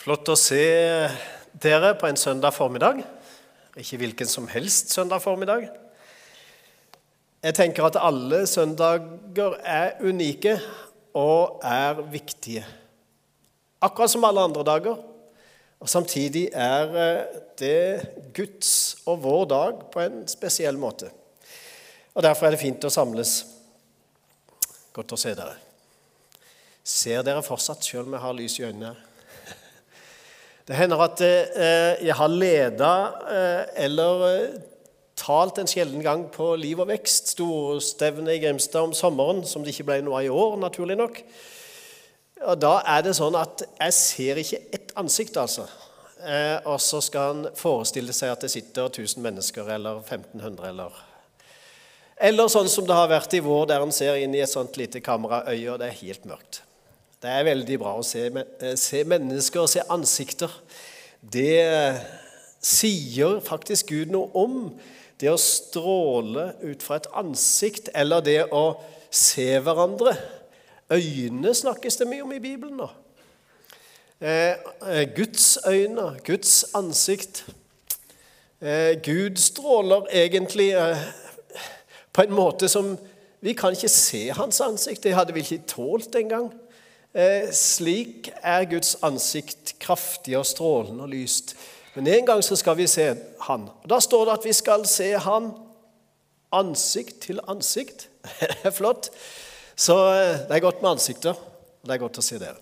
Flott å se dere på en søndag formiddag. Ikke hvilken som helst søndag formiddag. Jeg tenker at alle søndager er unike og er viktige. Akkurat som alle andre dager. Og Samtidig er eh, det Guds og vår dag på en spesiell måte. Og Derfor er det fint å samles. Godt å se dere. Ser dere fortsatt, sjøl om jeg har lys i øynene? Det hender at eh, jeg har leda eh, eller eh, talt en sjelden gang på Liv og Vekst, storstevne i Grimstad om sommeren, som det ikke ble noe av i år, naturlig nok. Og Da er det sånn at jeg ser ikke ett ansikt, altså. og så skal han forestille seg at det sitter 1000 mennesker eller 1500 eller Eller sånn som det har vært i vår, der han ser inn i et sånt lite kameraøye, og det er helt mørkt. Det er veldig bra å se, eh, se mennesker se ansikter. Det eh, sier faktisk Gud noe om. Det å stråle ut fra et ansikt, eller det å se hverandre. Øyne snakkes det mye om i Bibelen nå. Eh, Guds øyne, Guds ansikt. Gud stråler egentlig på en måte som Vi kan ikke se hans ansikt. Det hadde vi ikke tålt engang. Eh, slik er Guds ansikt kraftig og strålende og lyst. Men en gang så skal vi se Han. Og Da står det at vi skal se Han ansikt til ansikt. Det er flott. Så eh, det er godt med ansikter, og det er godt å se dere.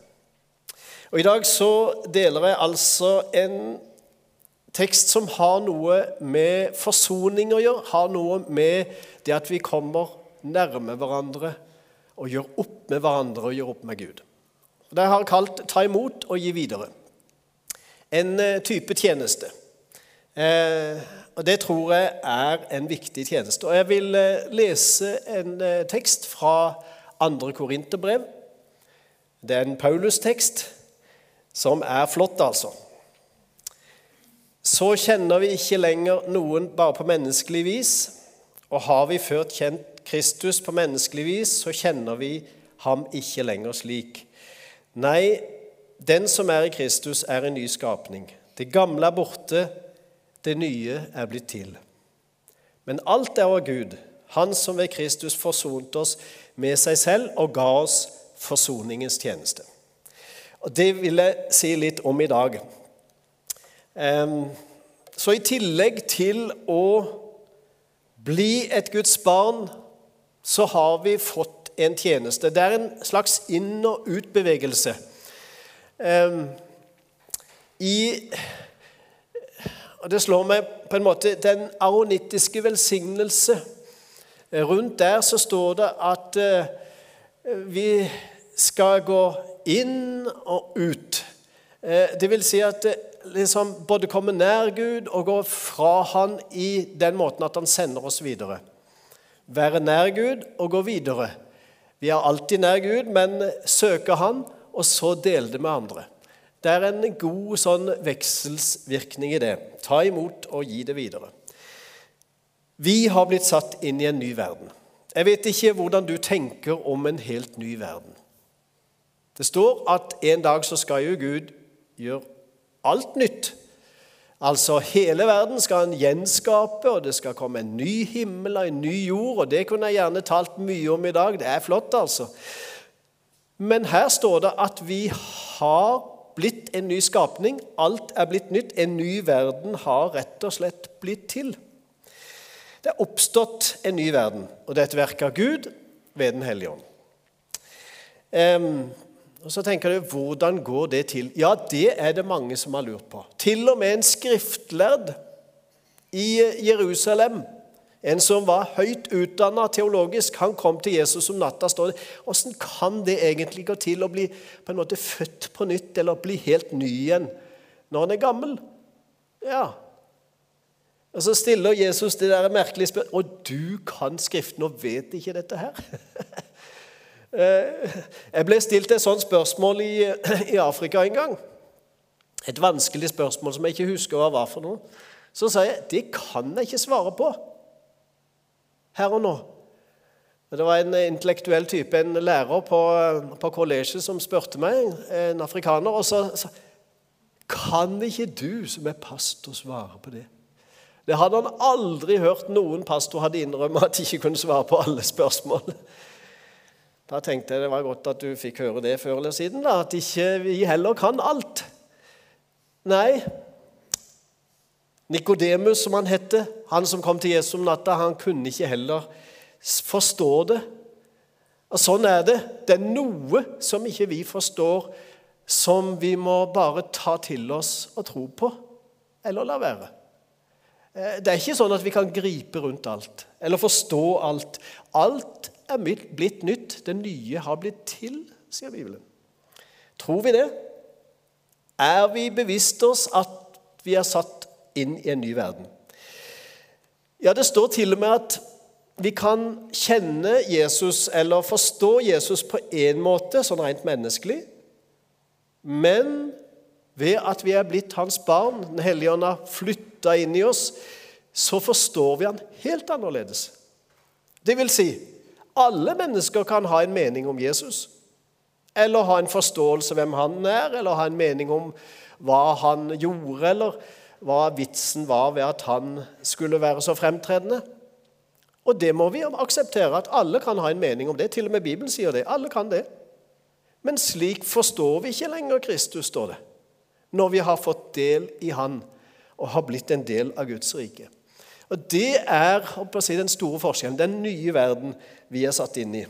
Og I dag så deler jeg altså en tekst som har noe med forsoning å gjøre. Har noe med det at vi kommer nærme hverandre og gjør opp med hverandre og gjør opp med Gud. Det har kalt 'ta imot og gi videre'. En eh, type tjeneste. Eh, og Det tror jeg er en viktig tjeneste. Og Jeg vil eh, lese en tekst fra andre Korinterbrev. Det er en Paulus-tekst som er flott, altså. Så kjenner vi ikke lenger noen bare på menneskelig vis. Og har vi ført kjent Kristus på menneskelig vis, så kjenner vi ham ikke lenger slik. Nei, den som er i Kristus, er en ny skapning. Det gamle er borte, det nye er blitt til. Men alt er av Gud, Han som ved Kristus forsonte oss med seg selv og ga oss forsoningens tjeneste. Og Det vil jeg si litt om i dag. Så i tillegg til å bli et Guds barn, så har vi fått en tjeneste. Det er en slags inn- og utbevegelse. Um, I og Det slår meg på en måte Den aronittiske velsignelse. Rundt der så står det at uh, vi skal gå inn og ut. Uh, det vil si at uh, liksom både komme nær Gud og gå fra Han i den måten at Han sender oss videre. Være nær Gud og gå videre. Vi er alltid nær Gud, men søker Han, og så deler det med andre. Det er en god sånn vekselsvirkning i det. Ta imot og gi det videre. Vi har blitt satt inn i en ny verden. Jeg vet ikke hvordan du tenker om en helt ny verden. Det står at en dag så skal jo Gud gjøre alt nytt. Altså Hele verden skal han gjenskape, og det skal komme en ny himmel og en ny jord. og Det kunne jeg gjerne talt mye om i dag. Det er flott, altså. Men her står det at vi har blitt en ny skapning. Alt er blitt nytt. En ny verden har rett og slett blitt til. Det er oppstått en ny verden, og det er et verk av Gud ved Den hellige ånd. Um, og Så tenker du hvordan går det til? Ja, det er det mange som har lurt på. Til og med en skriftlærd i Jerusalem, en som var høyt utdanna teologisk, han kom til Jesus om natta. står det. Åssen kan det egentlig gå til å bli på en måte født på nytt eller bli helt ny igjen når han er gammel? Ja. Og Så stiller Jesus det der merkelige spørsmålet Og du kan Skriften og vet ikke dette her? Eh, jeg ble stilt et sånt spørsmål i, i, Afrika en gang. Et vanskelig spørsmål som jeg ikke husker hva var for noe. Så sa jeg det kan jeg ikke svare på her og nå. Det var en intellektuell type, en lærer på, på kollegiet, som spurte meg, en afrikaner, og så sa Kan ikke du som er pastor, svare på det? Det hadde han aldri hørt noen pastor hadde innrømmet at de ikke kunne svare på alle spørsmål. Da tenkte jeg det var godt at du fikk høre det før eller siden, da, at ikke vi heller kan alt. Nei, Nikodemus, som han hette, han som kom til Jesus om natta, han kunne ikke heller forstå det. Og Sånn er det. Det er noe som ikke vi forstår, som vi må bare ta til oss og tro på, eller la være. Eh, det er ikke sånn at vi kan gripe rundt alt eller forstå alt. Alt er blitt nytt. Det nye har blitt til, sier Bibelen. Tror vi det? Er vi bevisst oss at vi er satt inn i en ny verden? Ja, det står til og med at vi kan kjenne Jesus eller forstå Jesus på én måte, sånn rent menneskelig, men ved at vi er blitt hans barn, Den hellige ånd har flytta inn i oss, så forstår vi han helt annerledes. Det vil si, alle mennesker kan ha en mening om Jesus. Eller ha en forståelse hvem han er, eller ha en mening om hva han gjorde, eller hva vitsen var ved at han skulle være så fremtredende. Og det må vi akseptere, at alle kan ha en mening om det. Til og med Bibelen sier det. Alle kan det. Men slik forstår vi ikke lenger Kristus, står det, når vi har fått del i Han og har blitt en del av Guds rike. Og Det er si, den store forskjellen, den nye verden vi er satt inn i.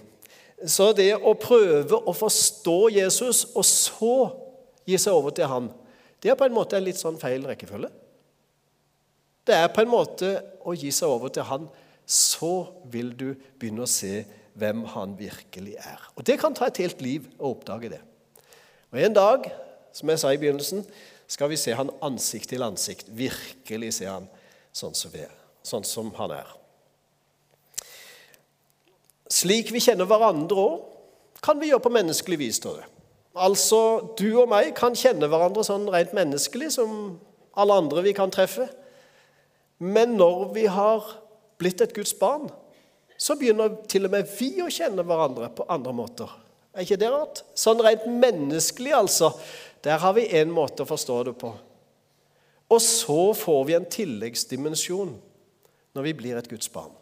Så det å prøve å forstå Jesus og så gi seg over til han, det er på en måte en litt sånn feil rekkefølge. Det er på en måte å gi seg over til han, så vil du begynne å se hvem han virkelig er. Og Det kan ta et helt liv å oppdage det. Og En dag, som jeg sa i begynnelsen, skal vi se han ansikt til ansikt. Virkelig se han sånn som, vi er, sånn som han er. Slik vi kjenner hverandre òg, kan vi gjøre på menneskelig vis. står det. Altså, Du og meg kan kjenne hverandre sånn rent menneskelig som alle andre vi kan treffe. Men når vi har blitt et Guds barn, så begynner til og med vi å kjenne hverandre på andre måter. Er ikke det rart? Sånn rent menneskelig, altså. Der har vi én måte å forstå det på. Og så får vi en tilleggsdimensjon når vi blir et Guds barn.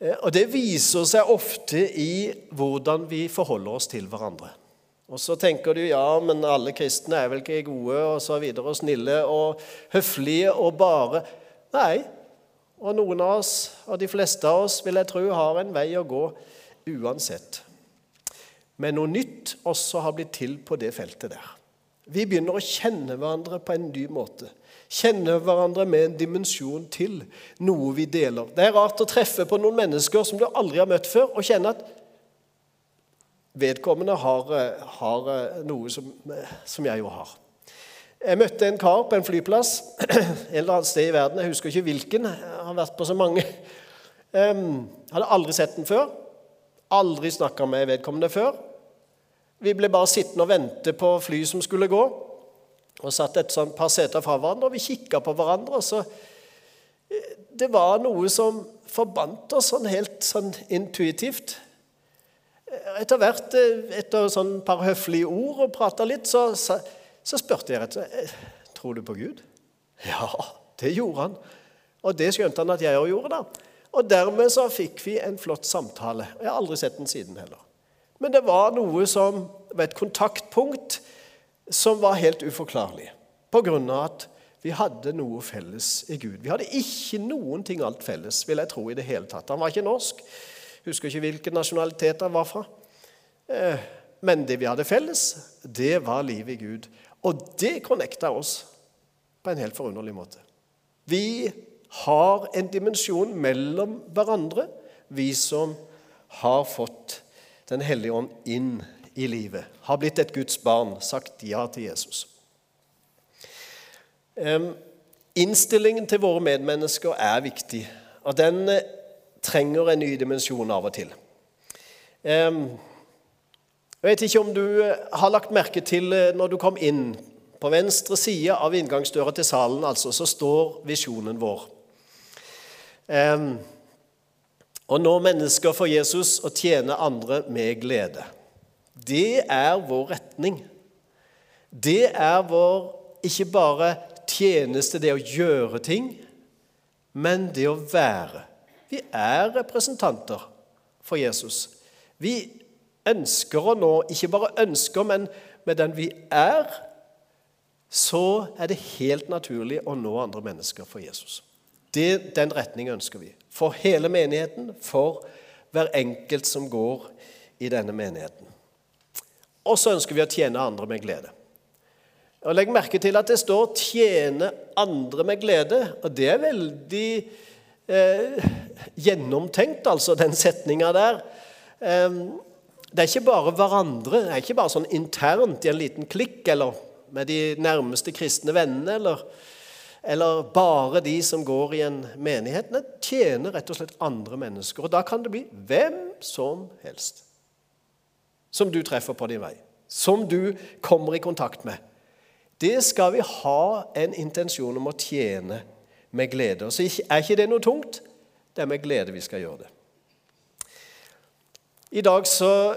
Eh, og Det viser seg ofte i hvordan vi forholder oss til hverandre. Og Så tenker du ja, men alle kristne er vel ikke gode og så videre, og snille og høflige og bare Nei, og noen av oss, og de fleste av oss, vil jeg tro, har en vei å gå uansett. Men noe nytt også har blitt til på det feltet der. Vi begynner å kjenne hverandre på en ny måte. Kjenne hverandre med en dimensjon til, noe vi deler. Det er rart å treffe på noen mennesker som du aldri har møtt før, og kjenne at vedkommende har, har noe som, som jeg jo har. Jeg møtte en kar på en flyplass en eller annet sted i verden. Jeg husker ikke hvilken. Jeg har vært på så mange. Jeg hadde aldri sett den før. Aldri snakka med vedkommende før. Vi ble bare sittende og vente på fly som skulle gå. Og satt et sånt par seter fra hverandre, og vi kikka på hverandre. så eh, Det var noe som forbandt oss sånn helt sånn intuitivt. Etter hvert, eh, etter sånn par høflige ord og prata litt, så så spurte jeg rett og slett «Eh, tror du på Gud. Ja, det gjorde han. Og det skjønte han at jeg òg gjorde. da. Og dermed så fikk vi en flott samtale. Jeg har aldri sett den siden heller. Men det var noe som var et kontaktpunkt som var helt uforklarlig. På grunn av at vi hadde noe felles i Gud. Vi hadde ikke noen ting alt felles, vil jeg tro i det hele tatt. Han var ikke norsk. Husker ikke hvilken nasjonalitet han var fra. Eh, men det vi hadde felles, det var livet i Gud. Og det connecta oss på en helt forunderlig måte. Vi har en dimensjon mellom hverandre, vi som har fått Den hellige ånd inn i livet, har blitt et Guds barn, sagt ja til Jesus. Innstillingen til våre medmennesker er viktig, og den eh, trenger en ny dimensjon av og til. Jeg vet ikke om du eh, har lagt merke til eh, når du kom inn På venstre side av inngangsdøra til salen altså, så står visjonen vår. Og nå mennesker for Jesus og tjene andre med glede. Det er vår retning. Det er vår ikke bare tjeneste, det å gjøre ting, men det å være. Vi er representanter for Jesus. Vi ønsker å nå, ikke bare ønsker, men med den vi er, så er det helt naturlig å nå andre mennesker for Jesus. Det, den retningen ønsker vi. For hele menigheten, for hver enkelt som går i denne menigheten. Og så ønsker vi å tjene andre med glede. Og Legg merke til at det står 'tjene andre med glede'. og Det er veldig eh, gjennomtenkt, altså, den setninga der. Eh, det er ikke bare hverandre, det er ikke bare sånn internt i en liten klikk eller med de nærmeste kristne vennene, eller, eller bare de som går i en menighet. Det tjener rett og slett andre mennesker. Og da kan det bli hvem som helst som du treffer på din vei, som du kommer i kontakt med. Det skal vi ha en intensjon om å tjene med glede. Så er ikke det noe tungt. Det er med glede vi skal gjøre det. I dag så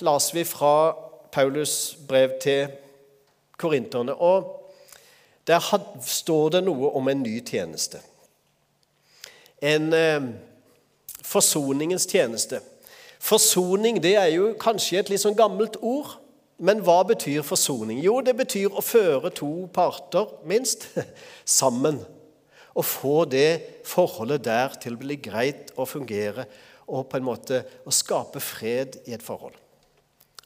las vi fra Paulus brev til korinterne, og der står det noe om en ny tjeneste. En eh, forsoningens tjeneste. Forsoning det er jo kanskje et litt sånn gammelt ord. Men hva betyr forsoning? Jo, det betyr å føre to parter, minst, sammen. Og få det forholdet der til å bli greit og fungere, og på en måte å skape fred i et forhold.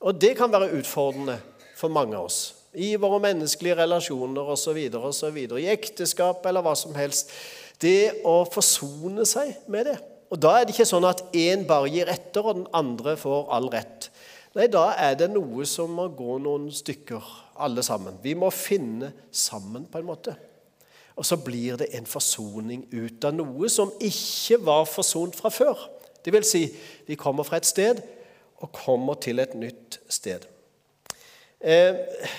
Og det kan være utfordrende for mange av oss. I våre menneskelige relasjoner osv., osv. I ekteskap eller hva som helst. Det å forsone seg med det. Og Da er det ikke sånn at én bare gir etter, og den andre får all rett. Nei, da er det noe som må gå noen stykker, alle sammen. Vi må finne sammen, på en måte. Og så blir det en forsoning ut av noe som ikke var forsont fra før. Det vil si, vi kommer fra et sted og kommer til et nytt sted. Eh,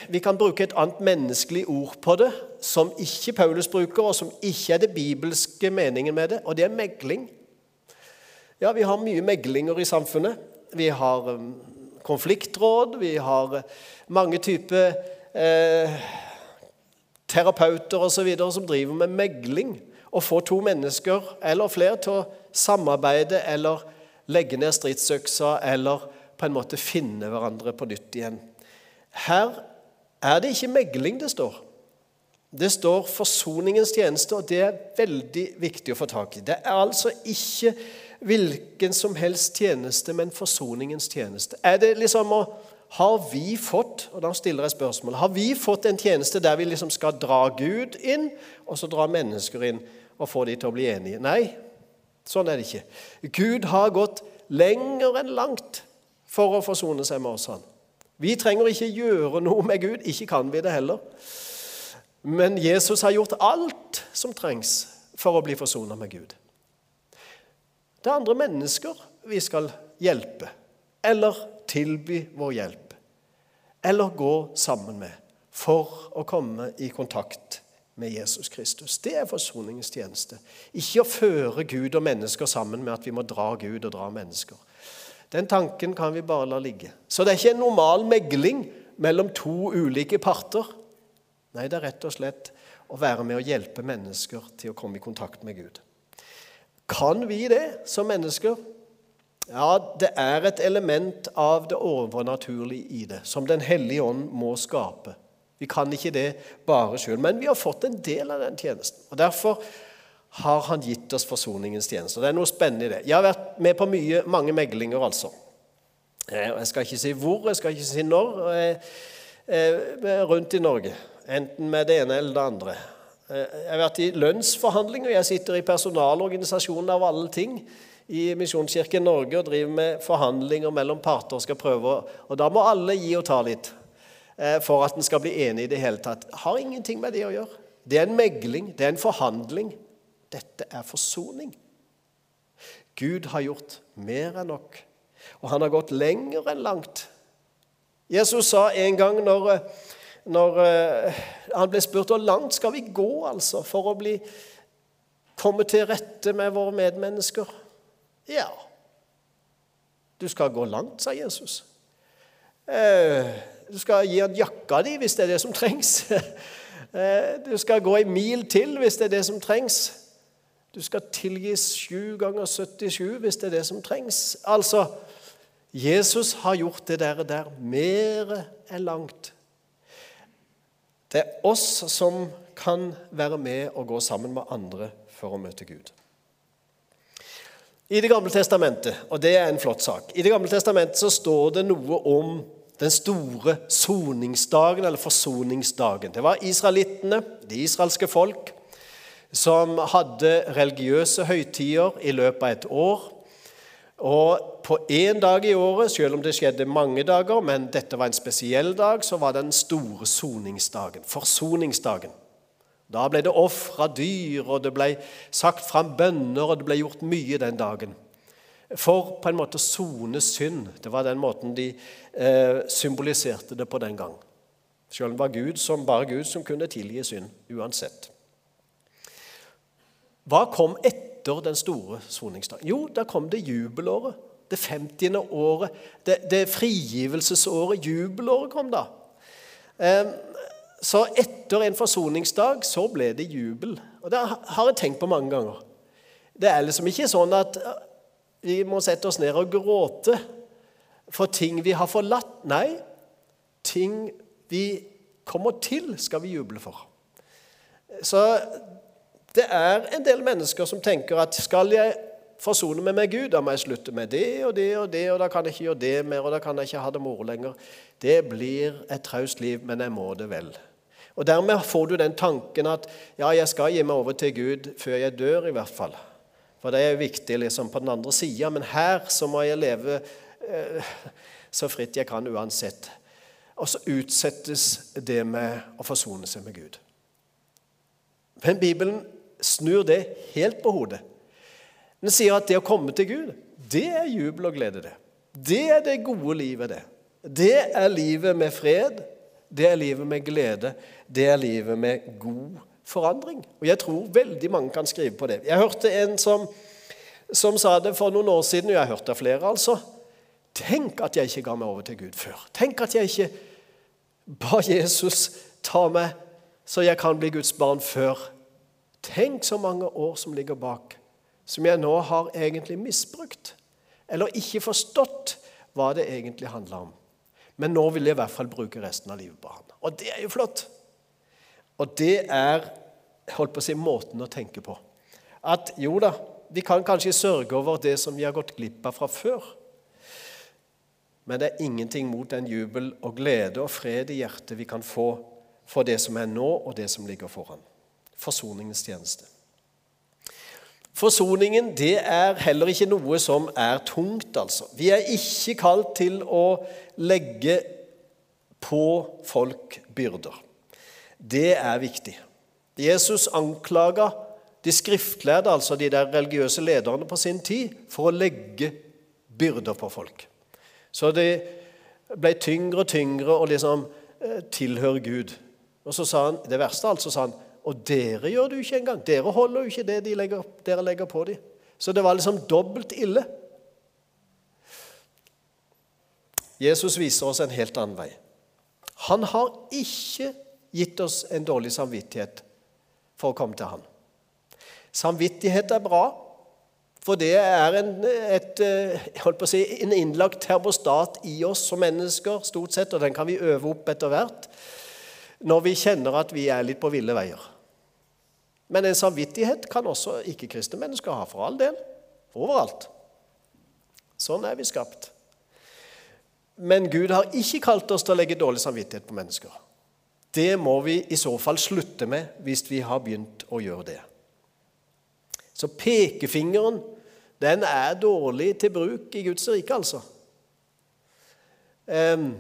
vi kan bruke et annet menneskelig ord på det, som ikke Paulus bruker, og som ikke er det bibelske meningen med det, og det er megling. Ja, vi har mye meglinger i samfunnet. Vi har um, konfliktråd, vi har eh, mange typer eh, terapeuter osv. som driver med megling. Å få to mennesker eller flere til å samarbeide eller legge ned stridsøksa eller på en måte finne hverandre på nytt igjen. Her er det ikke megling det står. Det står forsoningens tjeneste, og det er veldig viktig å få tak i. Det er altså ikke hvilken som helst tjeneste, men forsoningens tjeneste. Er det liksom å Har vi fått og da stiller jeg spørsmål, har vi fått en tjeneste der vi liksom skal dra Gud inn, og så dra mennesker inn og få de til å bli enige? Nei, sånn er det ikke. Gud har gått lenger enn langt for å forsone seg med oss. han. Vi trenger ikke gjøre noe med Gud. Ikke kan vi det heller. Men Jesus har gjort alt som trengs for å bli forsona med Gud. Det er andre mennesker vi skal hjelpe, eller tilby vår hjelp, eller gå sammen med for å komme i kontakt med Jesus Kristus. Det er forsoningens tjeneste. Ikke å føre Gud og mennesker sammen med at vi må dra Gud og dra mennesker. Den tanken kan vi bare la ligge. Så det er ikke en normal megling mellom to ulike parter. Nei, det er rett og slett å være med å hjelpe mennesker til å komme i kontakt med Gud. Kan vi det som mennesker? Ja, det er et element av det overnaturlige i det, som Den hellige ånd må skape. Vi kan ikke det bare sjøl, men vi har fått en del av den tjenesten. Og Derfor har han gitt oss forsoningens tjeneste. Det er noe spennende i det. Jeg har vært med på mye, mange meglinger, altså. Eh, jeg skal ikke si hvor, jeg skal ikke si når. Rundt i Norge. Enten med det ene eller det andre. Eh, jeg har vært i lønnsforhandlinger. Jeg sitter i personalorganisasjonen av alle ting i Misjonskirken Norge og driver med forhandlinger mellom parter. og skal prøve, og Da må alle gi og ta litt eh, for at en skal bli enig i det hele tatt. Har ingenting med det å gjøre. Det er en megling, det er en forhandling. Dette er forsoning. Gud har gjort mer enn nok, og han har gått lenger enn langt. Jesus sa en gang når eh, når uh, han ble spurt hvor langt skal vi gå altså, for å bli, komme til rette med våre medmennesker. Ja, du skal gå langt, sa Jesus. Uh, du skal gi han jakka di hvis det er det som trengs. Eh, du skal gå en mil til hvis det er det som trengs. Du skal tilgis sju ganger 77 hvis det er det som trengs. Altså, Jesus har gjort det der, der mer enn langt. Det er oss som kan være med og gå sammen med andre for å møte Gud. I Det gamle testamentet, og det er en flott sak, i Det gamle testamentet så står det noe om den store soningsdagen, eller forsoningsdagen. Det var israelittene, det israelske folk, som hadde religiøse høytider i løpet av et år. Og på én dag i året, selv om det skjedde mange dager, men dette var en spesiell dag, så var det den store soningsdagen, forsoningsdagen. Da ble det ofra dyr, og det ble sagt fram bønner, og det ble gjort mye den dagen. For på en måte å sone synd. Det var den måten de eh, symboliserte det på den gang. Selv om det var Gud som, bare Gud som kunne tilgi synd, uansett. Hva kom etter den store soningsdagen? Jo, da kom det jubelåret. Det 50. året. Det, det frigivelsesåret. Jubelåret kom da. Eh, så etter en forsoningsdag så ble det jubel. Og Det har jeg tenkt på mange ganger. Det er liksom ikke sånn at vi må sette oss ned og gråte for ting vi har forlatt. Nei, ting vi kommer til, skal vi juble for. Så det er en del mennesker som tenker at skal jeg forsone meg med Gud, da må jeg slutte med det og det og det, og da kan jeg ikke gjøre det mer, og da kan jeg ikke ha det moro lenger. Det blir et traust liv, men jeg må det vel. Og Dermed får du den tanken at ja, jeg skal gi meg over til Gud før jeg dør, i hvert fall. For det er viktig liksom på den andre sida, men her så må jeg leve eh, så fritt jeg kan uansett. Og så utsettes det med å forsone seg med Gud. Men Bibelen snur det helt på hodet. Den sier at det å komme til Gud, det er jubel og glede, det. Det er det gode livet, det. Det er livet med fred, det er livet med glede, det er livet med god forandring. Og jeg tror veldig mange kan skrive på det. Jeg hørte en som, som sa det for noen år siden, og jeg har hørt det flere, altså. Tenk at jeg ikke ga meg over til Gud før. Tenk at jeg ikke ba Jesus ta meg så jeg kan bli Guds barn før. Tenk så mange år som ligger bak, som jeg nå har egentlig misbrukt. Eller ikke forstått hva det egentlig handler om. Men nå vil jeg i hvert fall bruke resten av livet på han. Og det er jo flott. Og det er holdt på å si, måten å tenke på. At jo da, vi kan kanskje sørge over det som vi har gått glipp av fra før. Men det er ingenting mot den jubel og glede og fred i hjertet vi kan få for det som er nå, og det som ligger foran. Forsoningens tjeneste. Forsoningen det er heller ikke noe som er tungt. altså. Vi er ikke kalt til å legge på folk byrder. Det er viktig. Jesus anklaga de skriftlærde, altså de der religiøse lederne på sin tid, for å legge byrder på folk. Så det ble tyngre og tyngre å liksom eh, tilhøre Gud. Og så sa han, Det verste altså sa han, og dere gjør det jo ikke engang. Dere holder jo ikke det de legger, dere legger på dem. Så det var liksom dobbelt ille. Jesus viser oss en helt annen vei. Han har ikke gitt oss en dårlig samvittighet for å komme til Han. Samvittighet er bra, for det er en, et, si, en innlagt termostat i oss som mennesker, stort sett, og den kan vi øve opp etter hvert når vi kjenner at vi er litt på ville veier. Men en samvittighet kan også ikke-kristne mennesker ha, for all del. Overalt. Sånn er vi skapt. Men Gud har ikke kalt oss til å legge dårlig samvittighet på mennesker. Det må vi i så fall slutte med hvis vi har begynt å gjøre det. Så pekefingeren, den er dårlig til bruk i Guds rike, altså. Um,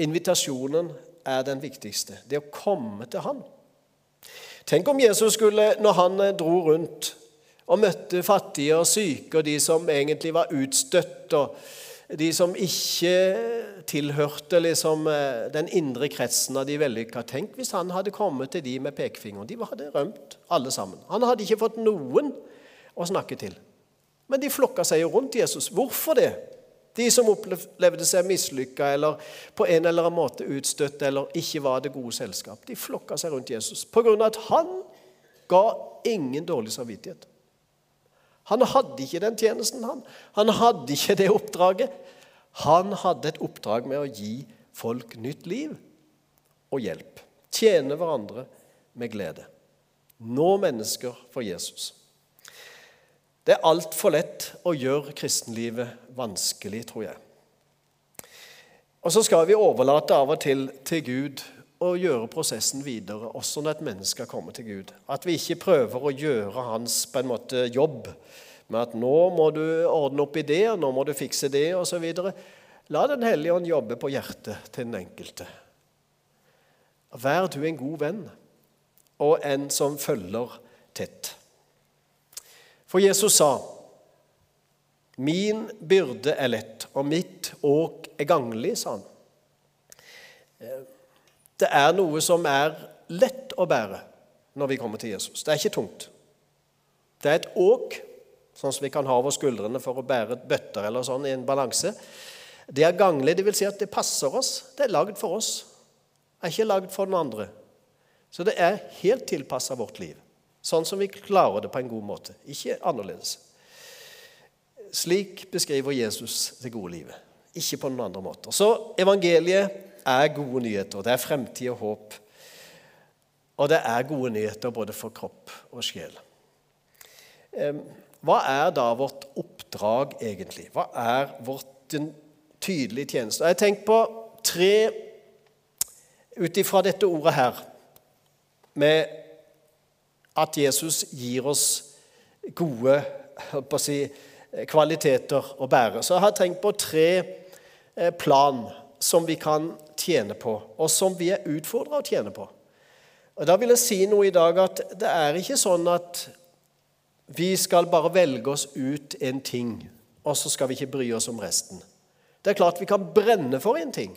invitasjonen er den viktigste. Det å komme til Han. Tenk om Jesus skulle, når han dro rundt og møtte fattige og syke og de som egentlig var utstøtt, og de som ikke tilhørte liksom, eh, den indre kretsen av de vellykka. Tenk hvis han hadde kommet til de med pekefingeren. De hadde rømt, alle sammen. Han hadde ikke fått noen å snakke til. Men de flokka seg jo rundt Jesus. Hvorfor det? De som opplevde seg mislykka eller på en eller annen måte utstøtt eller ikke var det gode selskap, de flokka seg rundt Jesus av at han ga ingen dårlig samvittighet. Han hadde ikke den tjenesten, han. Han hadde ikke det oppdraget. Han hadde et oppdrag med å gi folk nytt liv og hjelp. Tjene hverandre med glede. Nå mennesker for Jesus. Det er altfor lett å gjøre kristenlivet vanskelig, tror jeg. Og så skal vi overlate av og til til Gud å gjøre prosessen videre, også når et menneske kommer til Gud. At vi ikke prøver å gjøre hans på en måte jobb med at nå må du ordne opp i det, nå må du fikse det, osv. La Den hellige ånd jobbe på hjertet til den enkelte. Vær du en god venn og en som følger tett. For Jesus sa, 'Min byrde er lett, og mitt åk er ganglig', sa han. Det er noe som er lett å bære når vi kommer til Jesus. Det er ikke tungt. Det er et åk, sånn som vi kan ha over skuldrene for å bære bøtter eller sånn i en balanse. Det er ganglig, vil si at det passer oss. Det er lagd for oss. Det er ikke lagd for den andre. Så det er helt tilpassa vårt liv. Sånn som vi klarer det på en god måte. Ikke annerledes. Slik beskriver Jesus det gode livet. Ikke på noen andre måter. Så evangeliet er gode nyheter. Det er fremtid og håp. Og det er gode nyheter både for kropp og sjel. Hva er da vårt oppdrag, egentlig? Hva er vårt tydelige tjeneste? Jeg har tenkt på tre ut ifra dette ordet her, med at Jesus gir oss gode si, kvaliteter å bære. Så jeg har tenkt på tre eh, plan som vi kan tjene på, og som vi er utfordra å tjene på. Og Da vil jeg si noe i dag at det er ikke sånn at vi skal bare velge oss ut en ting, og så skal vi ikke bry oss om resten. Det er klart vi kan brenne for en ting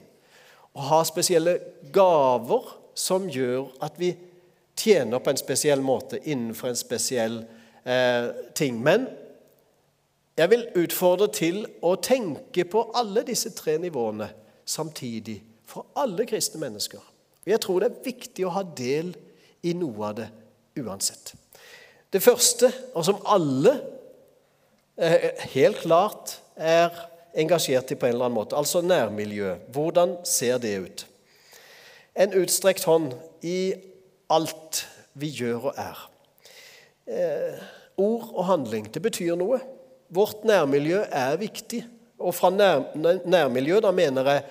og ha spesielle gaver som gjør at vi tjener på en spesiell måte innenfor en spesiell eh, ting. Men jeg vil utfordre til å tenke på alle disse tre nivåene samtidig for alle kristne mennesker. Jeg tror det er viktig å ha del i noe av det uansett. Det første, og som alle eh, helt klart er engasjert i på en eller annen måte, altså nærmiljø. Hvordan ser det ut? En utstrekt hånd i alt vi gjør og er. Eh, ord og handling, det betyr noe. Vårt nærmiljø er viktig. Og fra nær, nærmiljø da mener jeg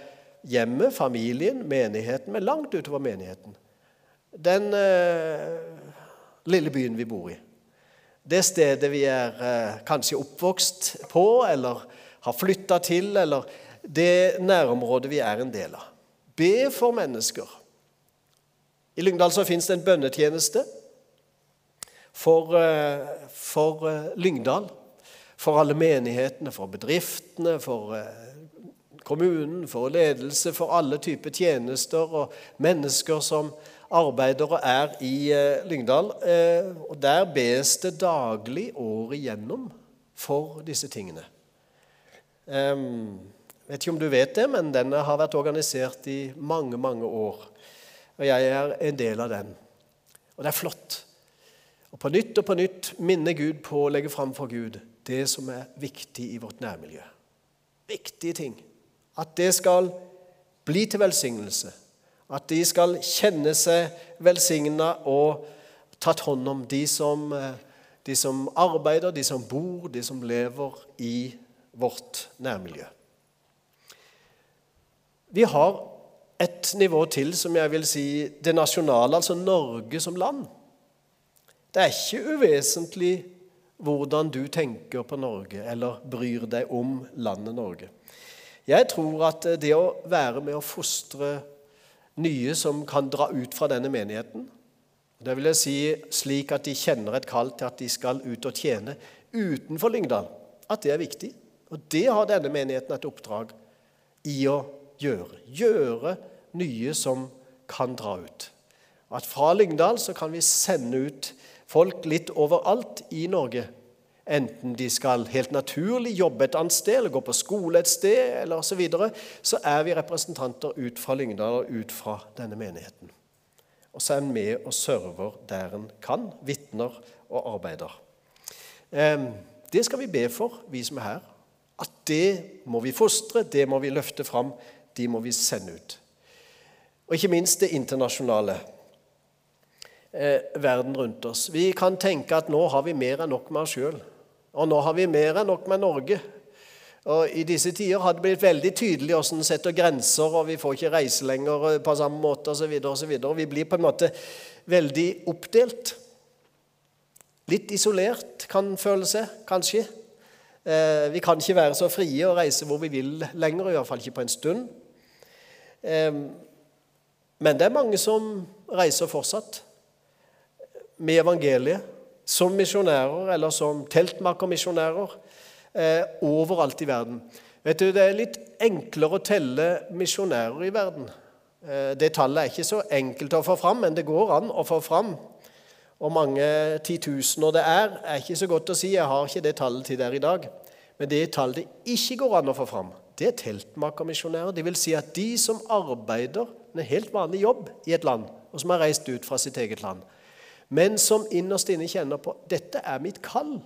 hjemmet, familien, menigheten, men langt utover menigheten. Den eh, lille byen vi bor i. Det stedet vi er eh, kanskje oppvokst på, eller har flytta til, eller det nærområdet vi er en del av. Be for mennesker i Lyngdal så fins det en bønnetjeneste for, eh, for, eh, Lyngdal. For alle menighetene, for bedriftene, for eh, kommunen, for ledelse, for alle typer tjenester og mennesker som arbeider og er i Lyngdal. Og Der bes det daglig året igjennom for disse tingene. Jeg vet ikke om du vet det, men denne har vært organisert i mange, mange år. Og jeg er en del av den. Og det er flott. Og på nytt og på nytt minner Gud på å legge fram for Gud det som er viktig i vårt nærmiljø. Viktige ting. At det skal bli til velsignelse. At de skal kjenne seg velsigna og tatt hånd om, de som, de som arbeider, de som bor, de som lever i vårt nærmiljø. Vi har et nivå til, som jeg vil si det nasjonale, altså Norge som land. Det er ikke uvesentlig hvordan du tenker på Norge eller bryr deg om landet Norge. Jeg tror at det å være med å fostre nye som kan dra ut fra denne menigheten, det vil jeg si slik at de kjenner et kall til at de skal ut og tjene utenfor Lyngdal, at det er viktig. Og det har denne menigheten et oppdrag i å gjøre. Gjøre nye som kan dra ut. At fra Lyngdal så kan vi sende ut folk litt overalt i Norge enten de skal helt naturlig jobbe et annet sted eller gå på skole et sted, eller så, videre, så er vi representanter ut fra Lyngdal og ut fra denne menigheten. Og så er en med og server der en kan, vitner og arbeider. Det skal vi be for, vi som er her. At det må vi fostre, det må vi løfte fram, de må vi sende ut. Og ikke minst det internasjonale. Eh, verden rundt oss. Vi kan tenke at nå har vi mer enn nok med oss sjøl. Og nå har vi mer enn nok med Norge. Og I disse tider har det blitt veldig tydelig hvordan vi setter grenser, og vi får ikke reise lenger på samme måte osv. Vi blir på en måte veldig oppdelt. Litt isolert kan føle seg, kanskje. Eh, vi kan ikke være så frie og reise hvor vi vil lenger, i hvert fall ikke på en stund. Eh, men det er mange som reiser fortsatt med evangeliet som misjonærer eller som teltmakermisjonærer eh, overalt i verden. Vet du, Det er litt enklere å telle misjonærer i verden. Eh, det tallet er ikke så enkelt å få fram, men det går an å få fram. Hvor mange titusener det er, er ikke så godt å si. Jeg har ikke det tallet til der i dag. Men det tallet det ikke går an å få fram, det er teltmakermisjonærer. Det vil si at de som arbeider en helt vanlig jobb i et land, og som har reist ut fra sitt eget land, men som innerst inne kjenner på dette er mitt kall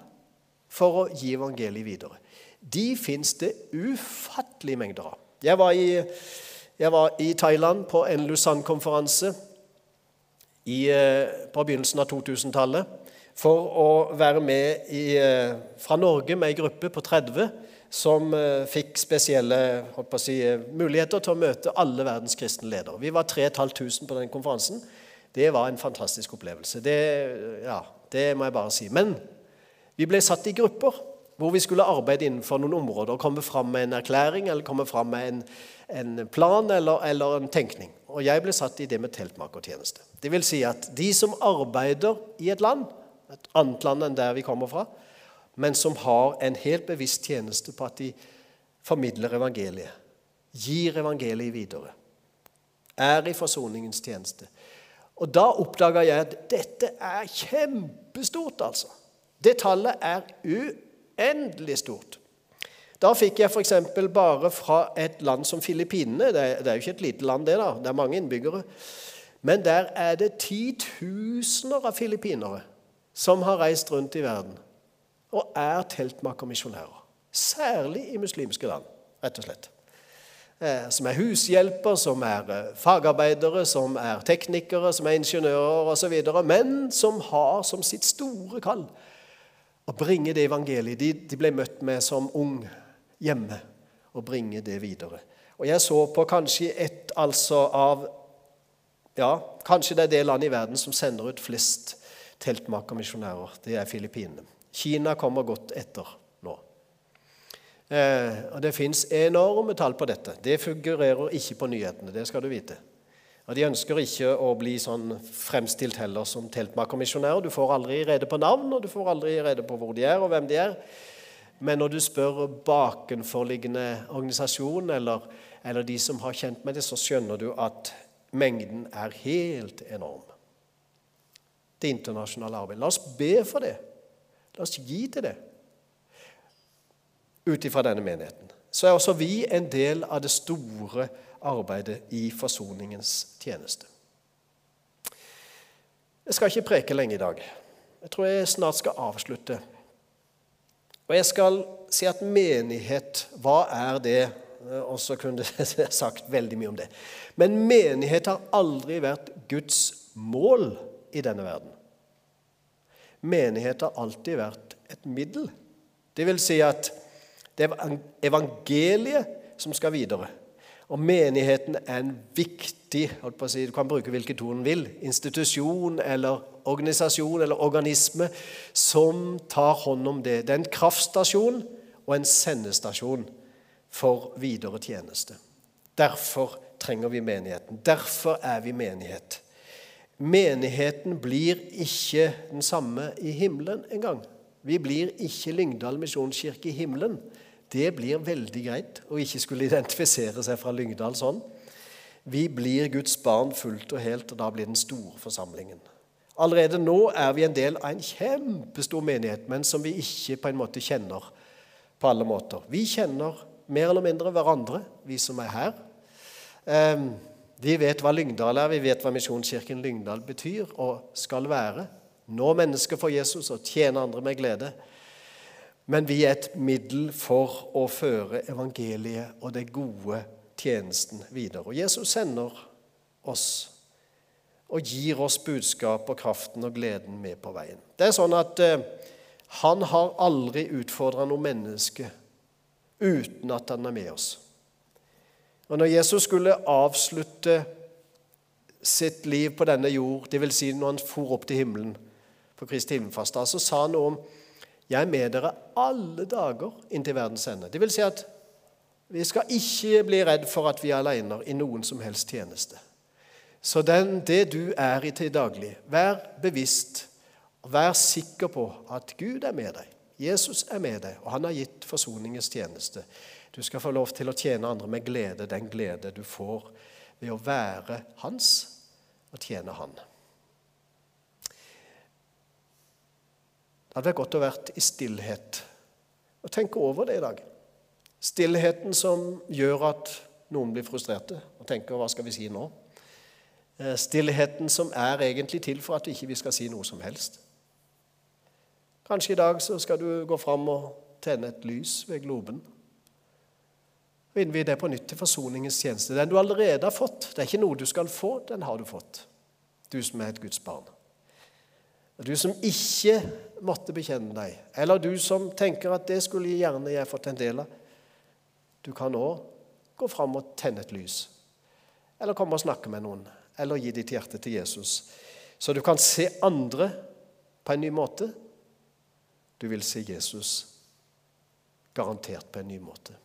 for å gi evangeliet videre. De fins det ufattelige mengder av. Jeg var i, jeg var i Thailand på en Lausanne-konferanse eh, på begynnelsen av 2000-tallet for å være med i, eh, fra Norge med ei gruppe på 30 som eh, fikk spesielle si, muligheter til å møte alle verdens kristne ledere. Vi var 3500 på den konferansen. Det var en fantastisk opplevelse. Det, ja, det må jeg bare si. Men vi ble satt i grupper hvor vi skulle arbeide innenfor noen områder. Komme fram med en erklæring eller komme fram med en, en plan eller, eller, en tenkning. Og jeg ble satt i det med teltmakertjeneste. Det vil si at de som arbeider i et land, et annet land enn der vi kommer fra, men som har en helt bevisst tjeneste på at de formidler evangeliet, gir evangeliet videre, er i forsoningens tjeneste og da oppdaga jeg at dette er kjempestort, altså. Det tallet er uendelig stort. Da fikk jeg f.eks. bare fra et land som Filippinene. Det er jo ikke et lite land, det. da, Det er mange innbyggere. Men der er det titusener av filippinere som har reist rundt i verden og er teltmakermisjonærer. Særlig i muslimske land, rett og slett. Eh, som er hushjelper, som er eh, fagarbeidere, som er teknikere, som er ingeniører osv., men som har som sitt store kall å bringe det evangeliet de, ble møtt med som ung hjemme, og bringe det videre. Og Jeg så på kanskje ett altså av ja, Kanskje det er det landet i verden som sender ut flest teltmakermisjonærer. Det er Filippinene. Kina kommer godt etter. Eh, og Det fins enorme tall på dette. Det figurerer ikke på nyhetene. det skal du vite. Og De ønsker ikke å bli sånn fremstilt heller som teltmakermisjonærer. Du får aldri rede på navn, og du får aldri rede på hvor de er, og hvem de er. Men når du spør bakenforliggende organisasjon eller, eller de som har kjent med det, så skjønner du at mengden er helt enorm. Det internasjonale arbeidet. La oss be for det. La oss gi til det ut ifra denne menigheten, så er også vi en del av det store arbeidet i forsoningens tjeneste. Jeg skal ikke preke lenge i dag. Jeg tror jeg snart skal avslutte. Og jeg skal si at menighet, hva er det? Og så kunne jeg sagt veldig mye om det. Men menighet har aldri vært Guds mål i denne verden. Menighet har alltid vært et middel. Det vil si at det er evangeliet som skal videre. Og menigheten er en viktig si, Du kan bruke hvilken tone du vil. Institusjon eller organisasjon eller organisme som tar hånd om det. Det er en kraftstasjon og en sendestasjon for videre tjeneste. Derfor trenger vi menigheten. Derfor er vi menighet. Menigheten blir ikke den samme i himmelen engang. Vi blir ikke Lyngdal misjonskirke i himmelen. Det blir veldig greit å ikke skulle identifisere seg fra Lyngdal sånn. Vi blir Guds barn fullt og helt, og da blir den store forsamlingen. Allerede nå er vi en del av en kjempestor menighet, men som vi ikke på en måte kjenner på alle måter. Vi kjenner mer eller mindre hverandre, vi som er her. Vi vet hva Lyngdal er, vi vet hva Misjonskirken Lyngdal betyr og skal være. Nå mennesker for Jesus og tjene andre med glede. Men vi er et middel for å føre evangeliet og det gode tjenesten videre. Og Jesus sender oss og gir oss budskap og kraften og gleden med på veien. Det er sånn at eh, Han har aldri utfordra noe menneske uten at han er med oss. Og Når Jesus skulle avslutte sitt liv på denne jord, dvs. Si når han for opp til himmelen på Kristi himmelfast, så sa han noe om 'Jeg er med dere alle dager inntil verdens ende'. Det vil si at vi skal ikke bli redd for at vi er alene i noen som helst tjeneste. Så den, det du er i til daglig, vær bevisst og vær sikker på at Gud er med deg. Jesus er med deg, og han har gitt forsoningens tjeneste. Du skal få lov til å tjene andre med glede, den glede du får ved å være hans og tjene han. Det hadde vært godt å være i stillhet og tenke over det i dag. Stillheten som gjør at noen blir frustrerte og tenker 'hva skal vi si nå'? Eh, stillheten som er egentlig til for at vi ikke skal si noe som helst. Kanskje i dag så skal du gå fram og tenne et lys ved globen. Og innvie det på nytt til forsoningens tjeneste. Den du allerede har fått. Det er ikke noe du skal få, den har du fått. Du som er et Guds barn. Og Du som ikke måtte bekjenne deg, eller du som tenker at det skulle gjerne jeg fått en del av. Du kan nå gå fram og tenne et lys, eller komme og snakke med noen, eller gi ditt hjerte til Jesus. Så du kan se andre på en ny måte. Du vil se Jesus garantert på en ny måte.